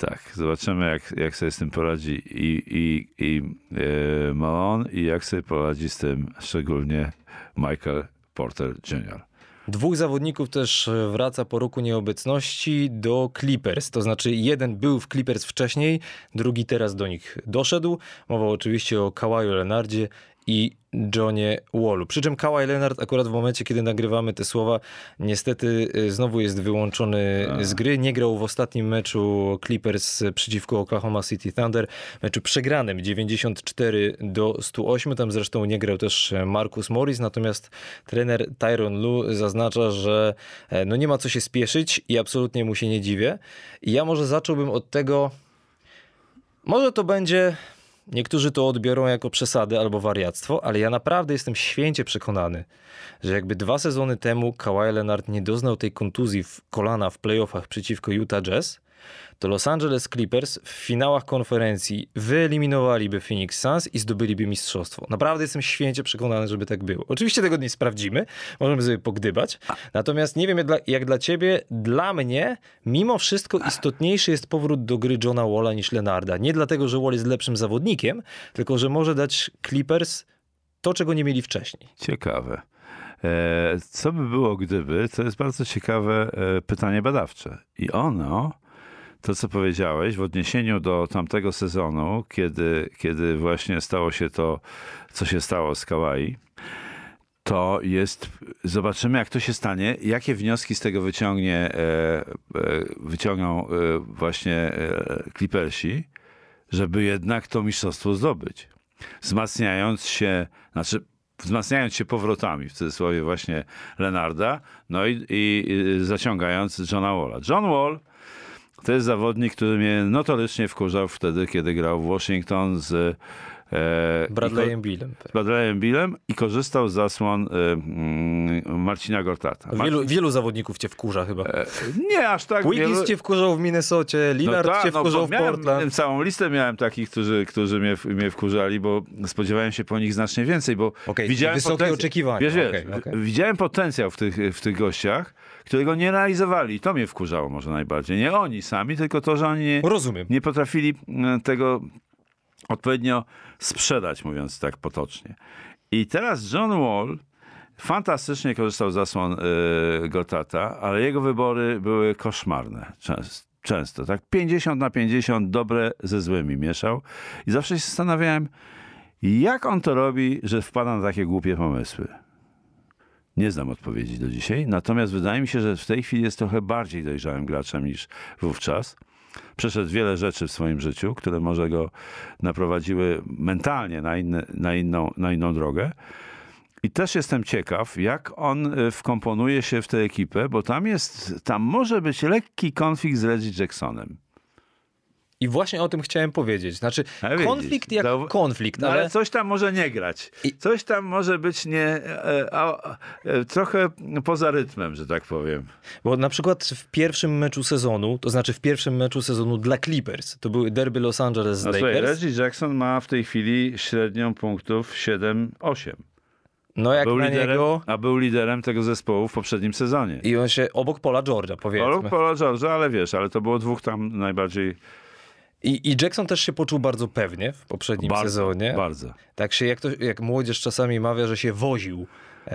Tak, zobaczymy jak, jak sobie z tym poradzi i, i, i e, Malone i jak sobie poradzi z tym szczególnie Michael Porter Jr. Dwóch zawodników też wraca po roku nieobecności do Clippers. To znaczy, jeden był w Clippers wcześniej, drugi teraz do nich doszedł. Mowa oczywiście o Kawaju Leonardzie i Johnie Wallu. Przy czym Kawhi Leonard akurat w momencie, kiedy nagrywamy te słowa, niestety y, znowu jest wyłączony A. z gry. Nie grał w ostatnim meczu Clippers przeciwko Oklahoma City Thunder, meczu przegranym 94 do 108. Tam zresztą nie grał też Marcus Morris, natomiast trener Tyron Lu zaznacza, że e, no nie ma co się spieszyć i absolutnie mu się nie dziwię. I ja może zacząłbym od tego, może to będzie Niektórzy to odbiorą jako przesady albo wariactwo, ale ja naprawdę jestem święcie przekonany, że jakby dwa sezony temu Kawhi Leonard nie doznał tej kontuzji w kolana w playoffach przeciwko Utah Jazz, to Los Angeles Clippers w finałach konferencji wyeliminowaliby Phoenix Suns i zdobyliby mistrzostwo. Naprawdę jestem święcie przekonany, żeby tak było. Oczywiście tego nie sprawdzimy, możemy sobie pogdybać. Natomiast nie wiem jak dla, jak dla ciebie, dla mnie mimo wszystko istotniejszy jest powrót do gry Johna Walla niż Lenarda. Nie dlatego, że Wall jest lepszym zawodnikiem, tylko że może dać Clippers to, czego nie mieli wcześniej. Ciekawe. E, co by było gdyby? To jest bardzo ciekawe e, pytanie badawcze. I ono, to co powiedziałeś w odniesieniu do tamtego sezonu, kiedy, kiedy właśnie stało się to, co się stało z Kawai, to jest, zobaczymy jak to się stanie, jakie wnioski z tego wyciągnie, e, e, wyciągną e, właśnie Clippersi, żeby jednak to mistrzostwo zdobyć. Wzmacniając się, znaczy wzmacniając się powrotami, w cudzysłowie właśnie Lenarda, no i, i zaciągając Johna Walla. John Wall to jest zawodnik, który mnie notorycznie wkurzał wtedy, kiedy grał w Washington z e, Bradleyem Billem. z Bradleyem Billem i korzystał z zasłon e, mm, Marcina Gortata. Wielu, wielu zawodników cię wkurza chyba. e, nie aż tak Wiggins wielu- cię wkurzał w Minnesocie, Lillard tak, cię no, wkurzał bo w miałem, Portland. Całą listę miałem takich, którzy, którzy mnie, mnie wkurzali, bo spodziewałem się po nich znacznie więcej, bo Okej, widziałem oczekiwania. Wiesz, okej. widziałem potencjał w tych, w tych gościach, którego nie realizowali. I to mnie wkurzało może najbardziej. Nie oni sami, tylko to, że oni nie, Rozumiem. nie potrafili e, tego odpowiednio sprzedać, mówiąc tak potocznie. I teraz John Wall fantastycznie korzystał z zasłon y, Gotata, ale jego wybory były koszmarne. Często, często, tak 50 na 50 dobre ze złymi mieszał i zawsze się zastanawiałem, jak on to robi, że wpada na takie głupie pomysły. Nie znam odpowiedzi do dzisiaj, natomiast wydaje mi się, że w tej chwili jest trochę bardziej dojrzałym graczem niż wówczas. Przeszedł wiele rzeczy w swoim życiu, które może go naprowadziły mentalnie na, inny, na, inną, na inną drogę. I też jestem ciekaw, jak on y, wkomponuje się w tę ekipę, bo tam jest, tam może być lekki konflikt z Reggie Jacksonem. I właśnie o tym chciałem powiedzieć. Znaczy, widzisz, konflikt jak zau- konflikt, No, ale... ale coś tam może nie grać. I- Coś tam może być nie, e, a, e, trochę poza rytmem, że tak powiem. Bo na przykład w pierwszym meczu sezonu, to znaczy w pierwszym meczu sezonu dla Clippers, to były derby Los Angeles z No, słuchaj, Lakers. Reggie Jackson ma w tej chwili średnią punktów 7-8. No jak Był na liderem, niego... A był liderem tego zespołu w poprzednim sezonie. I on się obok Pola George'a, powiedzmy. Paul Paula George'a, ale wiesz, ale to było dwóch tam najbardziej I, I Jackson też się poczuł bardzo pewnie w poprzednim bardzo, sezonie. bardzo. Tak się, jak, to, jak młodzież czasami mawia, że się woził. E,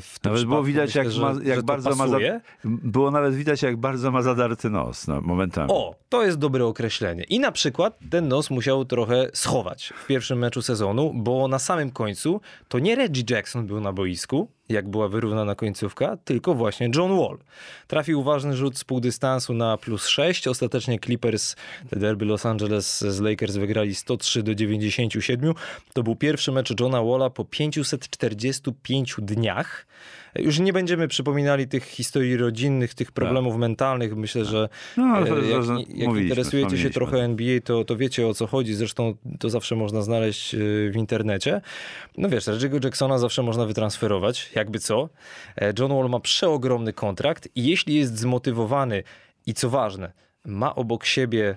w tym Nawet było widać, myślę, jak, że, ma, jak bardzo ma za, było nawet widać, jak bardzo ma zadarty nos no, momentami. O, to jest dobre określenie. I na przykład ten nos musiał trochę schować w pierwszym meczu sezonu, bo na samym końcu to nie Reggie Jackson był na boisku, jak była wyrównana końcówka, tylko właśnie John Wall. Trafił ważny rzut z półdystansu na plus 6. Ostatecznie Clippers, te derby Los Angeles z Lakers wygrali 103 do 97. To był pierwszy mecz Johna Walla po 545 dniach. Już nie będziemy przypominali tych historii rodzinnych, tych problemów mentalnych. Myślę, że No, ale to- e, jak, to- jak mówiliśmy, interesujecie się trochę NBA, to, to wiecie o co chodzi. Zresztą to zawsze można znaleźć e, w internecie. No wiesz, Reggie'ego Jacksona zawsze można wytransferować, jakby co. E, John Wall ma przeogromny kontrakt i jeśli jest zmotywowany i co ważne, ma obok siebie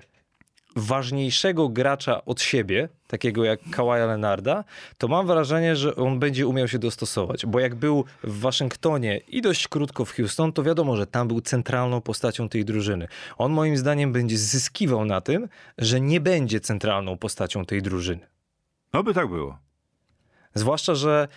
ważniejszego gracza od siebie, takiego jak Kawhi Leonarda, to mam wrażenie, że on będzie umiał się dostosować. Bo jak był w Waszyngtonie i dość krótko w Houston, to wiadomo, że tam był centralną postacią tej drużyny. On moim zdaniem będzie zyskiwał na tym, że nie będzie centralną postacią tej drużyny. No by tak było. Zwłaszcza, że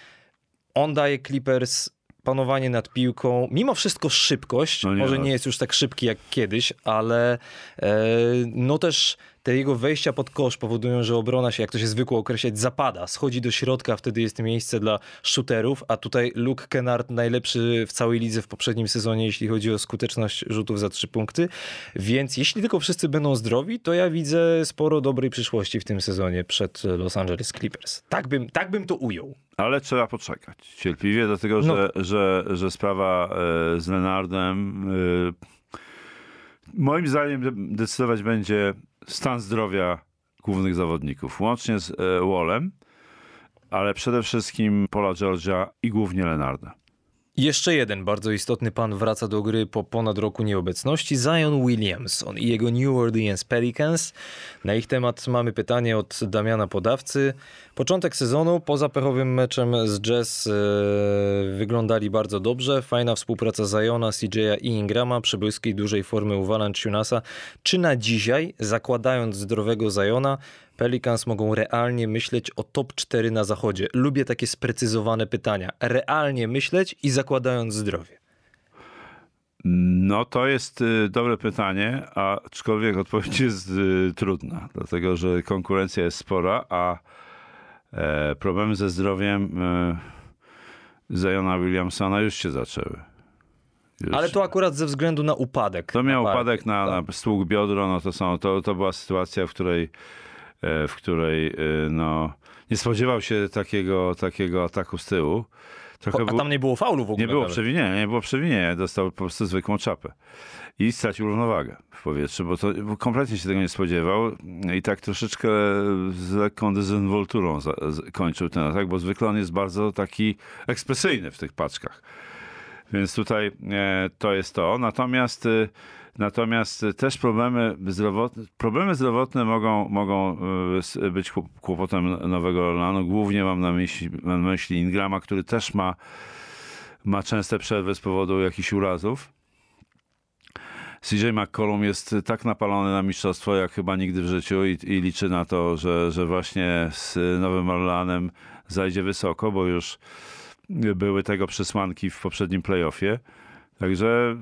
on daje Clippers panowanie nad piłką, mimo wszystko szybkość, No nie, może nie jest już tak szybki jak kiedyś, ale e, no też te jego wejścia pod kosz powodują, że obrona się, jak to się zwykło określać, zapada, schodzi do środka, wtedy jest miejsce dla shooterów, a tutaj Luke Kennard najlepszy w całej lidze w poprzednim sezonie, jeśli chodzi o skuteczność rzutów za trzy punkty, więc jeśli tylko wszyscy będą zdrowi, to ja widzę sporo dobrej przyszłości w tym sezonie przed Los Angeles Clippers. Tak bym, tak bym to ujął. Ale trzeba poczekać cierpliwie, dlatego No. że, że, że sprawa e, z Lenardem e, moim zdaniem de- decydować będzie stan zdrowia głównych zawodników, łącznie z e, Wallem, ale przede wszystkim Paula Georgia i głównie Lenarda. Jeszcze jeden bardzo istotny pan wraca do gry po ponad roku nieobecności. Zion Williamson i jego New Orleans Pelicans. Na ich temat mamy pytanie od Damiana Podawcy. Początek sezonu poza pechowym meczem z Jazz e, wyglądali bardzo dobrze. Fajna współpraca Ziona, CJ'a i Ingrama przy bliskiej dużej formy u Valanciunasa. Czy na dzisiaj, zakładając zdrowego Ziona, Pelicans mogą realnie myśleć o top 4 na zachodzie? Lubię takie sprecyzowane pytania. Realnie myśleć i zakładając zdrowie. No to jest y, dobre pytanie, aczkolwiek odpowiedź jest y, trudna, dlatego że konkurencja jest spora, a e, problemy ze zdrowiem e, Zajona Williamsona już się zaczęły. Już. Ale to akurat ze względu na upadek. To miał upadek na, na stół biodro, no to, są, to, to była sytuacja, w której, w której e, no, nie spodziewał się takiego, takiego ataku z tyłu. Trochę A tam nie było faulu w ogóle. nie było przewinienia, nie było przewinienia. Dostał po prostu zwykłą czapę. I stracił równowagę w powietrzu, bo to bo kompletnie się tego nie spodziewał. I tak troszeczkę z lekką dezynwolturą za, z, kończył ten atak, bo zwykle on jest bardzo taki ekspresyjny w tych paczkach. Więc tutaj e, to jest to. Natomiast, e, natomiast też problemy zdrowotne, problemy zdrowotne mogą, mogą e, być kłop- kłopotem Nowego Orlanu. Głównie mam na myśli, mam na myśli Ingrama, który też ma ma częste przerwy z powodu jakichś urazów. CJ McCollum jest tak napalony na mistrzostwo jak chyba nigdy w życiu i, i liczy na to, że, że właśnie z Nowym Orleanem zajdzie wysoko, bo już były tego przesłanki w poprzednim playoffie. Także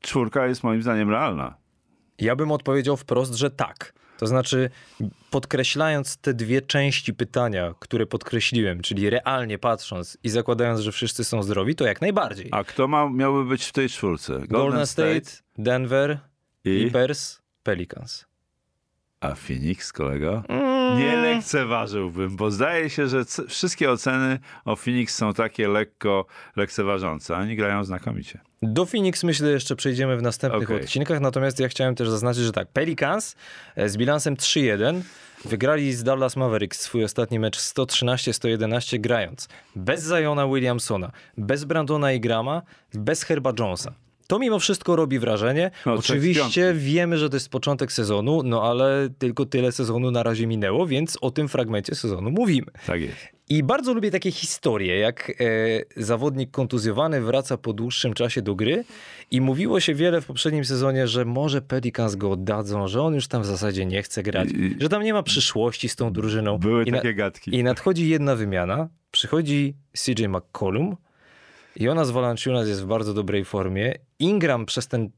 czwórka jest moim zdaniem realna. Ja bym odpowiedział wprost, że tak. To znaczy, podkreślając te dwie części pytania, które podkreśliłem, czyli realnie patrząc i zakładając, że wszyscy są zdrowi, to jak najbardziej. A kto ma, miałby być w tej czwórce? Golden, State, Denver, i... Clippers, Pelicans. A Phoenix, kolego? Mm. Nie lekceważyłbym, bo zdaje się, że wszystkie oceny o Phoenix są takie lekko lekceważące. Oni grają znakomicie. Do Phoenix myślę jeszcze przejdziemy w następnych Okej. odcinkach, natomiast ja chciałem też zaznaczyć, że tak, Pelicans e, z bilansem 3-1 wygrali z Dallas Mavericks swój ostatni mecz 113-111 grając bez Ziona Williamsona, bez Brandona Ingrama, bez Herba Jonesa. To mimo wszystko robi wrażenie. No, Oczywiście wiemy, że to jest początek sezonu, no ale tylko tyle sezonu na razie minęło, więc o tym fragmencie sezonu mówimy. Tak jest. I bardzo lubię takie historie, jak e, zawodnik kontuzjowany wraca po dłuższym czasie do gry i mówiło się wiele w poprzednim sezonie, że może Pelicans go oddadzą, że on już tam w zasadzie nie chce grać, I- że tam nie ma przyszłości z tą drużyną. Były I na- takie gadki. I nadchodzi jedna wymiana, przychodzi CJ McCollum i ona z Valanciunas jest w bardzo dobrej formie. Ingram przez ten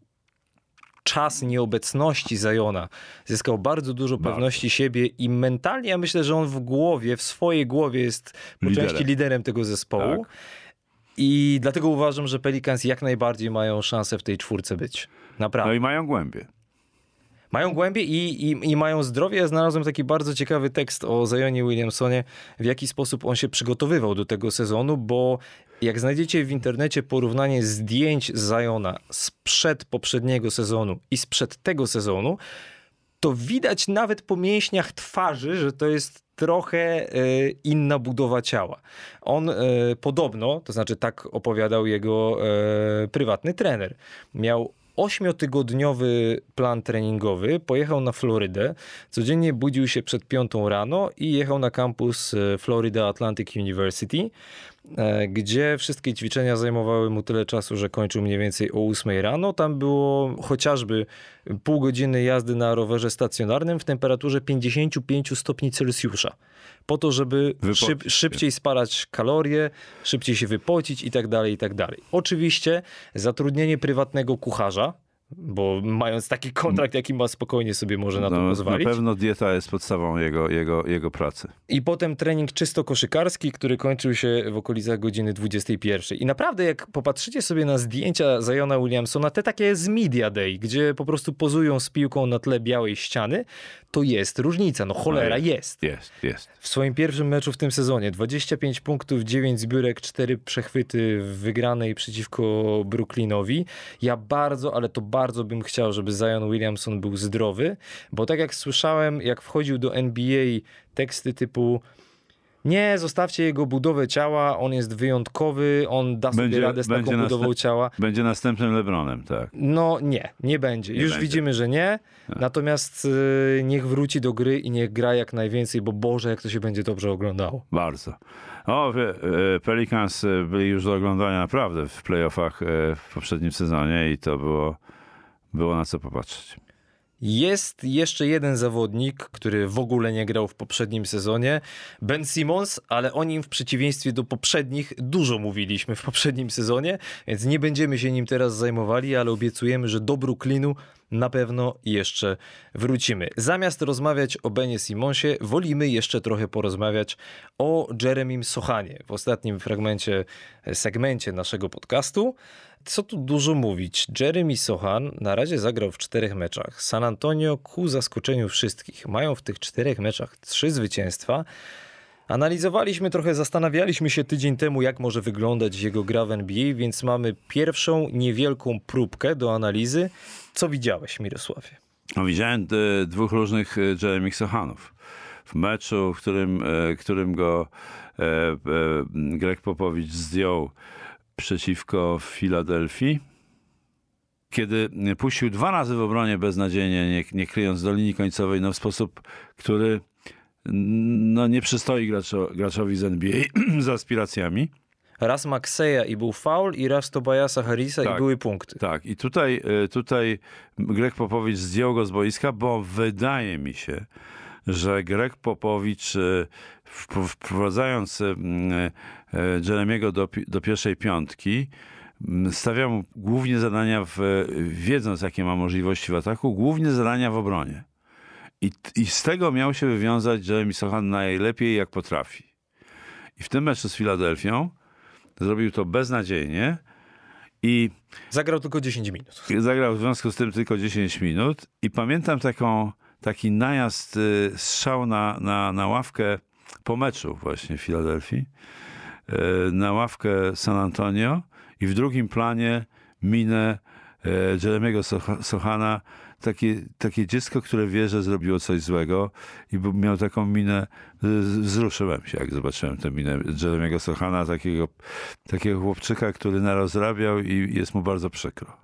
czas nieobecności Zajona zyskał bardzo dużo Bardzo. pewności siebie i mentalnie ja myślę, że on w głowie, w swojej głowie jest po Liderem. części liderem tego zespołu. Tak. I dlatego uważam, że Pelicans jak najbardziej mają szansę w tej czwórce być. Naprawdę. No i mają głębie. Mają głębie i, i, i mają zdrowie. Znalazłem taki bardzo ciekawy tekst o Zionie Williamsonie, w jaki sposób on się przygotowywał do tego sezonu, bo jak znajdziecie w internecie porównanie zdjęć Ziona sprzed poprzedniego sezonu i sprzed tego sezonu, to widać nawet po mięśniach twarzy, że to jest trochę e, inna budowa ciała. On e, podobno, to znaczy tak opowiadał jego e, prywatny trener, miał ośmiotygodniowy plan treningowy, pojechał na Florydę, codziennie budził się przed piątą rano i jechał na kampus e, Florida Atlantic University, gdzie wszystkie ćwiczenia zajmowały mu tyle czasu, że kończył mniej więcej o 8 rano. Tam było chociażby pół godziny jazdy na rowerze stacjonarnym w temperaturze 55 stopni Celsjusza. Po to, żeby szyb, szybciej spalać kalorie, szybciej się wypocić i tak dalej, i tak dalej. Oczywiście zatrudnienie prywatnego kucharza bo mając taki kontrakt, jaki ma, spokojnie sobie może na to No, pozwolić. na pewno dieta jest podstawą jego, jego, jego pracy. I potem trening czysto koszykarski, który kończył się w okolicach godziny 21. I naprawdę, jak popatrzycie sobie na zdjęcia Zajona Williamsona, te takie z Media Day, gdzie po prostu pozują z piłką na tle białej ściany, to jest różnica. No cholera, jest. Jest, jest. W swoim pierwszym meczu w tym sezonie 25 punktów, 9 zbiórek, 4 przechwyty w wygranej przeciwko Brooklynowi. Ja bardzo, ale to bardzo bym chciał, żeby Zion Williamson był zdrowy, bo tak jak słyszałem, jak wchodził do NBA teksty typu nie, zostawcie jego budowę ciała, on jest wyjątkowy, on da sobie Będzie- radę z taką budową ciała. Będzie następnym Lebronem, tak. No nie, nie będzie. Nie Już będzie. widzimy, że nie. Natomiast y, niech wróci do gry i niech gra jak najwięcej, bo Boże, jak to się będzie dobrze oglądało. Bardzo. O, e, Pelicans e, byli już do oglądania naprawdę w playoffach e, w poprzednim sezonie i to było, było na co popatrzeć. Jest jeszcze jeden zawodnik, który w ogóle nie grał w poprzednim sezonie. Ben Simmons, ale o nim w przeciwieństwie do poprzednich dużo mówiliśmy w poprzednim sezonie, więc nie będziemy się nim teraz zajmowali, ale obiecujemy, że do Brooklynu na pewno jeszcze wrócimy. Zamiast rozmawiać o Benie Simonsie, wolimy jeszcze trochę porozmawiać o Jeremim Sochanie. W ostatnim fragmencie, segmencie naszego podcastu co tu dużo mówić? Jeremy Sohan na razie zagrał w czterech meczach. San Antonio ku zaskoczeniu wszystkich. Mają w tych czterech meczach trzy zwycięstwa. Analizowaliśmy trochę, zastanawialiśmy się tydzień temu, jak może wyglądać jego gra w NBA, więc mamy pierwszą niewielką próbkę do analizy. Co widziałeś, Mirosławie? No, widziałem e, dwóch różnych e, Jeremy Sochanów. W meczu, w którym, e, którym go Greg Popowicz zdjął przeciwko Filadelfii, kiedy puścił dwa razy w obronie beznadziejnie, nie, nie kryjąc do linii końcowej, no w sposób, który no, nie przystoi graczo, graczowi z NBA z aspiracjami. Raz Maxeya i był faul, i raz Tobiasa Harrisa i Tak. były punkty. Tak, i tutaj, e, tutaj Greg Popowicz zdjął go z boiska, bo wydaje mi się, że Greg Popowicz wp- wprowadzając m, e, Jeremiego do, do pierwszej piątki, m, stawiał mu głównie zadania, w, wiedząc jakie ma możliwości w ataku, głównie zadania w obronie. I, I z tego miał się wywiązać Jeremy Sochan najlepiej jak potrafi. I w tym meczu z Filadelfią zrobił to beznadziejnie i Zagrał tylko 10 minut. Zagrał w związku z tym tylko 10 minut i pamiętam taką, taki najazd, y, strzał na, na, na ławkę po meczu właśnie w Filadelfii, y, na ławkę San Antonio i w drugim planie minę y, Jeremiego Sochana, takie, takie dziecko, które wie, że zrobiło coś złego i miał taką minę, wzruszyłem się, jak zobaczyłem tę minę Jeremiego Sochana, takiego, takiego chłopczyka, który narozrabiał i jest mu bardzo przykro.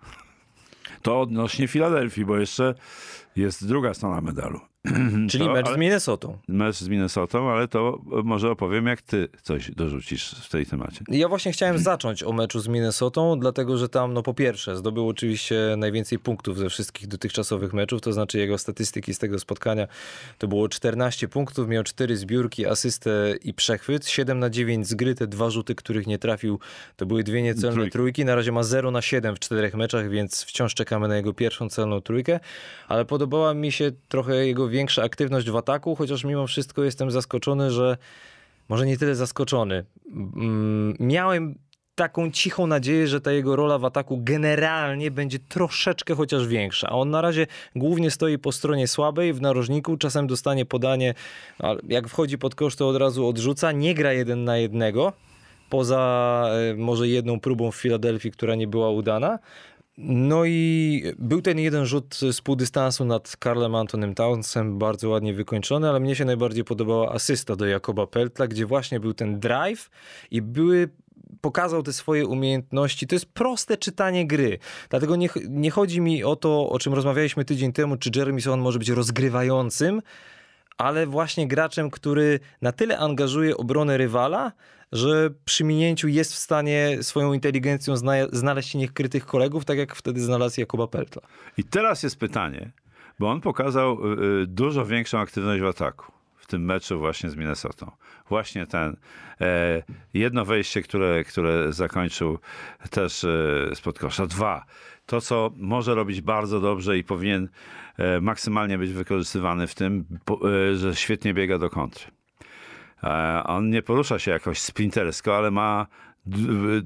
To odnośnie Filadelfii, bo jeszcze jest druga strona medalu. Czyli To, mecz z Minnesotą. Mecz z Minnesotą, ale to może opowiem, jak ty coś dorzucisz w tej temacie. Ja właśnie chciałem zacząć o meczu z Minnesotą, dlatego że tam, no po pierwsze, zdobył oczywiście najwięcej punktów ze wszystkich dotychczasowych meczów, to znaczy jego statystyki z tego spotkania to było 14 punktów, miał 4 zbiórki, asystę i przechwyt, 7 na 9 z gry, te dwa rzuty, których nie trafił, to były dwie niecelne Trójki. trójki, na razie ma 0 na 7 w czterech meczach, więc wciąż czekamy na jego pierwszą celną trójkę, ale podobała mi się trochę jego większa aktywność w ataku, chociaż mimo wszystko jestem zaskoczony, że może nie tyle zaskoczony. Mm, Miałem taką cichą nadzieję, że ta jego rola w ataku generalnie będzie troszeczkę chociaż większa. A on na razie głównie stoi po stronie słabej w narożniku, czasem dostanie podanie, ale jak wchodzi pod kosz, to od razu odrzuca, nie gra jeden na jednego. Poza e, może jedną próbą w Filadelfii, która nie była udana. No i był ten jeden rzut z półdystansu nad Karlem Antonym Townsem, bardzo ładnie wykończony, ale mnie się najbardziej podobała asysta do Jakoba Peltla, gdzie właśnie był ten drive i były pokazał te swoje umiejętności. To jest proste czytanie gry. Dlatego nie, nie chodzi mi o to, o czym rozmawialiśmy tydzień temu, czy Jeremy Sohan może być rozgrywającym, ale właśnie graczem, który na tyle angażuje obronę rywala, że przy minięciu jest w stanie swoją inteligencją zna- znaleźć niekrytych kolegów, tak jak wtedy znalazł Jakuba Peltla. I teraz jest pytanie, bo on pokazał y, y, dużo większą aktywność w ataku w tym meczu właśnie z Minnesotą. Właśnie ten e, jedno wejście, które, które zakończył też e, spod kosza. Dwa, to co może robić bardzo dobrze i powinien e, maksymalnie być wykorzystywany w tym, e, że świetnie biega do kontry. E, on nie porusza się jakoś sprintersko, ale ma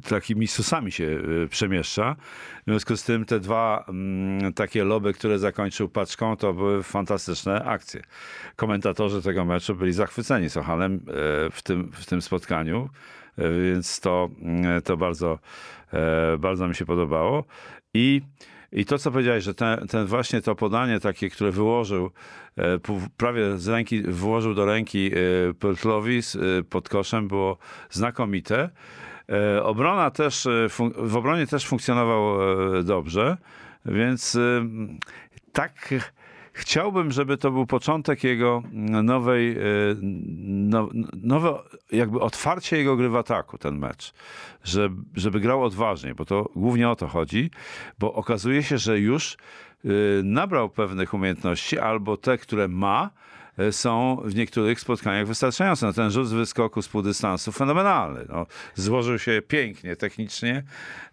takimi susami się y, przemieszcza. W związku z tym te dwa mm, takie loby, które zakończył paczką, to były fantastyczne akcje. Komentatorzy tego meczu byli zachwyceni Sochanem e, w tym, w tym spotkaniu, e, więc to, mm, to bardzo, e, bardzo mi się podobało. I i to, co powiedziałeś, że ten, ten, właśnie to podanie takie, które wyłożył, e, prawie z ręki, włożył do ręki e, Pörtlowi e, pod koszem, było znakomite. Obrona też, w obronie też funkcjonował dobrze, więc tak chciałbym, żeby to był początek jego nowej, no, nowe jakby otwarcie jego gry w ataku, ten mecz. Żeby, żeby grał odważniej, bo to głównie o to chodzi, bo okazuje się, że już nabrał pewnych umiejętności, albo te, które ma, E, są w niektórych spotkaniach wystarczające. No, ten rzut z wyskoku z półdystansu fenomenalny. No, złożył się pięknie, technicznie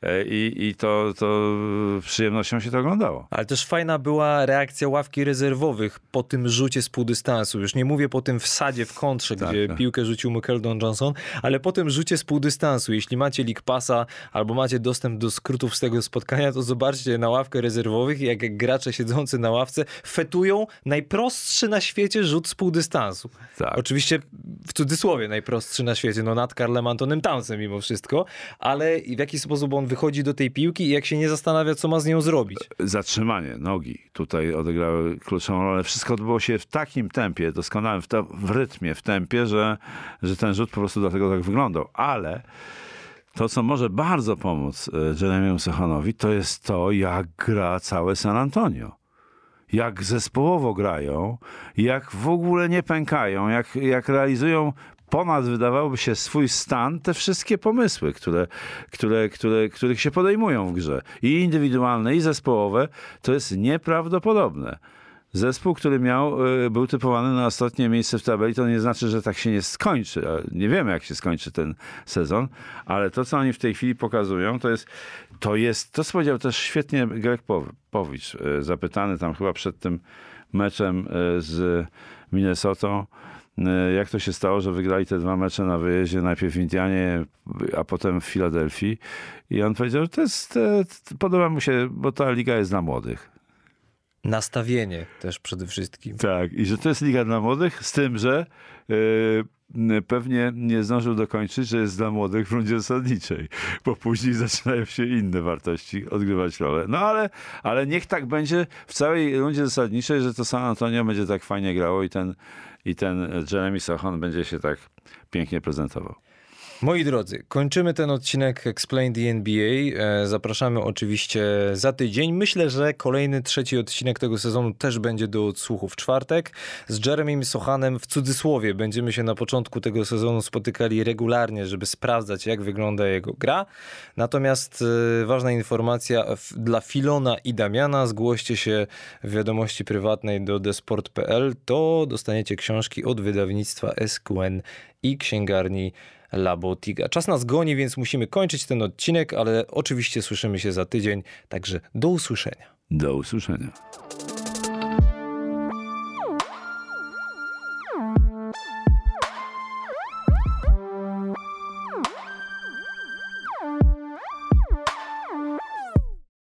e, i, i to, to przyjemnością się to oglądało. Ale też fajna była reakcja ławki rezerwowych po tym rzucie z półdystansu. Już nie mówię po tym wsadzie w kontrze, tak, gdzie tak. piłkę rzucił Mikeldon Johnson, ale po tym rzucie z półdystansu. Jeśli macie League Passa albo macie dostęp do skrótów z tego spotkania, to zobaczcie na ławkę rezerwowych, jak gracze siedzący na ławce fetują najprostszy na świecie rzut z pół dystansu. Tak. Oczywiście w cudzysłowie najprostszy na świecie, no nad Karlem Antonem Townsem mimo wszystko, ale w jaki sposób on wychodzi do tej piłki i jak się nie zastanawia, co ma z nią zrobić. Zatrzymanie nogi tutaj odegrały kluczową rolę. Wszystko odbyło się w takim tempie, doskonałym, w, to, w rytmie, w tempie, że, że ten rzut po prostu dlatego tak wyglądał. Ale to, co może bardzo pomóc e, Jeremiemu Sochanowi, to jest to, jak gra całe San Antonio jak zespołowo grają, jak w ogóle nie pękają, jak, jak realizują ponad, wydawałoby się, swój stan, te wszystkie pomysły, które, które, które, których się podejmują w grze. I indywidualne, i zespołowe, to jest nieprawdopodobne. Zespół, który miał, y, był typowany na ostatnie miejsce w tabeli, to nie znaczy, że tak się nie skończy. Nie wiemy, jak się skończy ten sezon, ale to, co oni w tej chwili pokazują, to jest, to jest, to co powiedział też świetnie Greg Powicz, y, zapytany tam chyba przed tym meczem y, z Minnesotą, jak to się stało, że wygrali te dwa mecze na wyjeździe, najpierw w Indianie, a potem w Filadelfii. I on powiedział, że to jest, podoba mu się, bo ta liga jest dla młodych. Nastawienie też przede wszystkim. Tak, i że to jest liga dla młodych, z tym, że pewnie nie zdążył dokończyć, że jest dla młodych w rundzie zasadniczej, bo później zaczynają się inne wartości odgrywać rolę. No ale, ale niech tak będzie w całej rundzie zasadniczej, że to San Antonio będzie tak fajnie grało i ten, i ten Jeremy Sochon będzie się tak pięknie prezentował. Moi drodzy, kończymy ten odcinek Explain the NBA. E, zapraszamy oczywiście za tydzień. Myślę, że kolejny, trzeci odcinek tego sezonu też będzie do odsłuchu w czwartek. Z Jeremym Sochanem w cudzysłowie będziemy się na początku tego sezonu spotykali regularnie, żeby sprawdzać, jak wygląda jego gra. Natomiast e, ważna informacja dla Filona i Damiana. Zgłoście się w wiadomości prywatnej do desport.pl, to dostaniecie książki od wydawnictwa SQN i księgarni Labotiga. Czas nas goni, więc musimy kończyć ten odcinek, ale oczywiście słyszymy się za tydzień, także do usłyszenia. Do usłyszenia.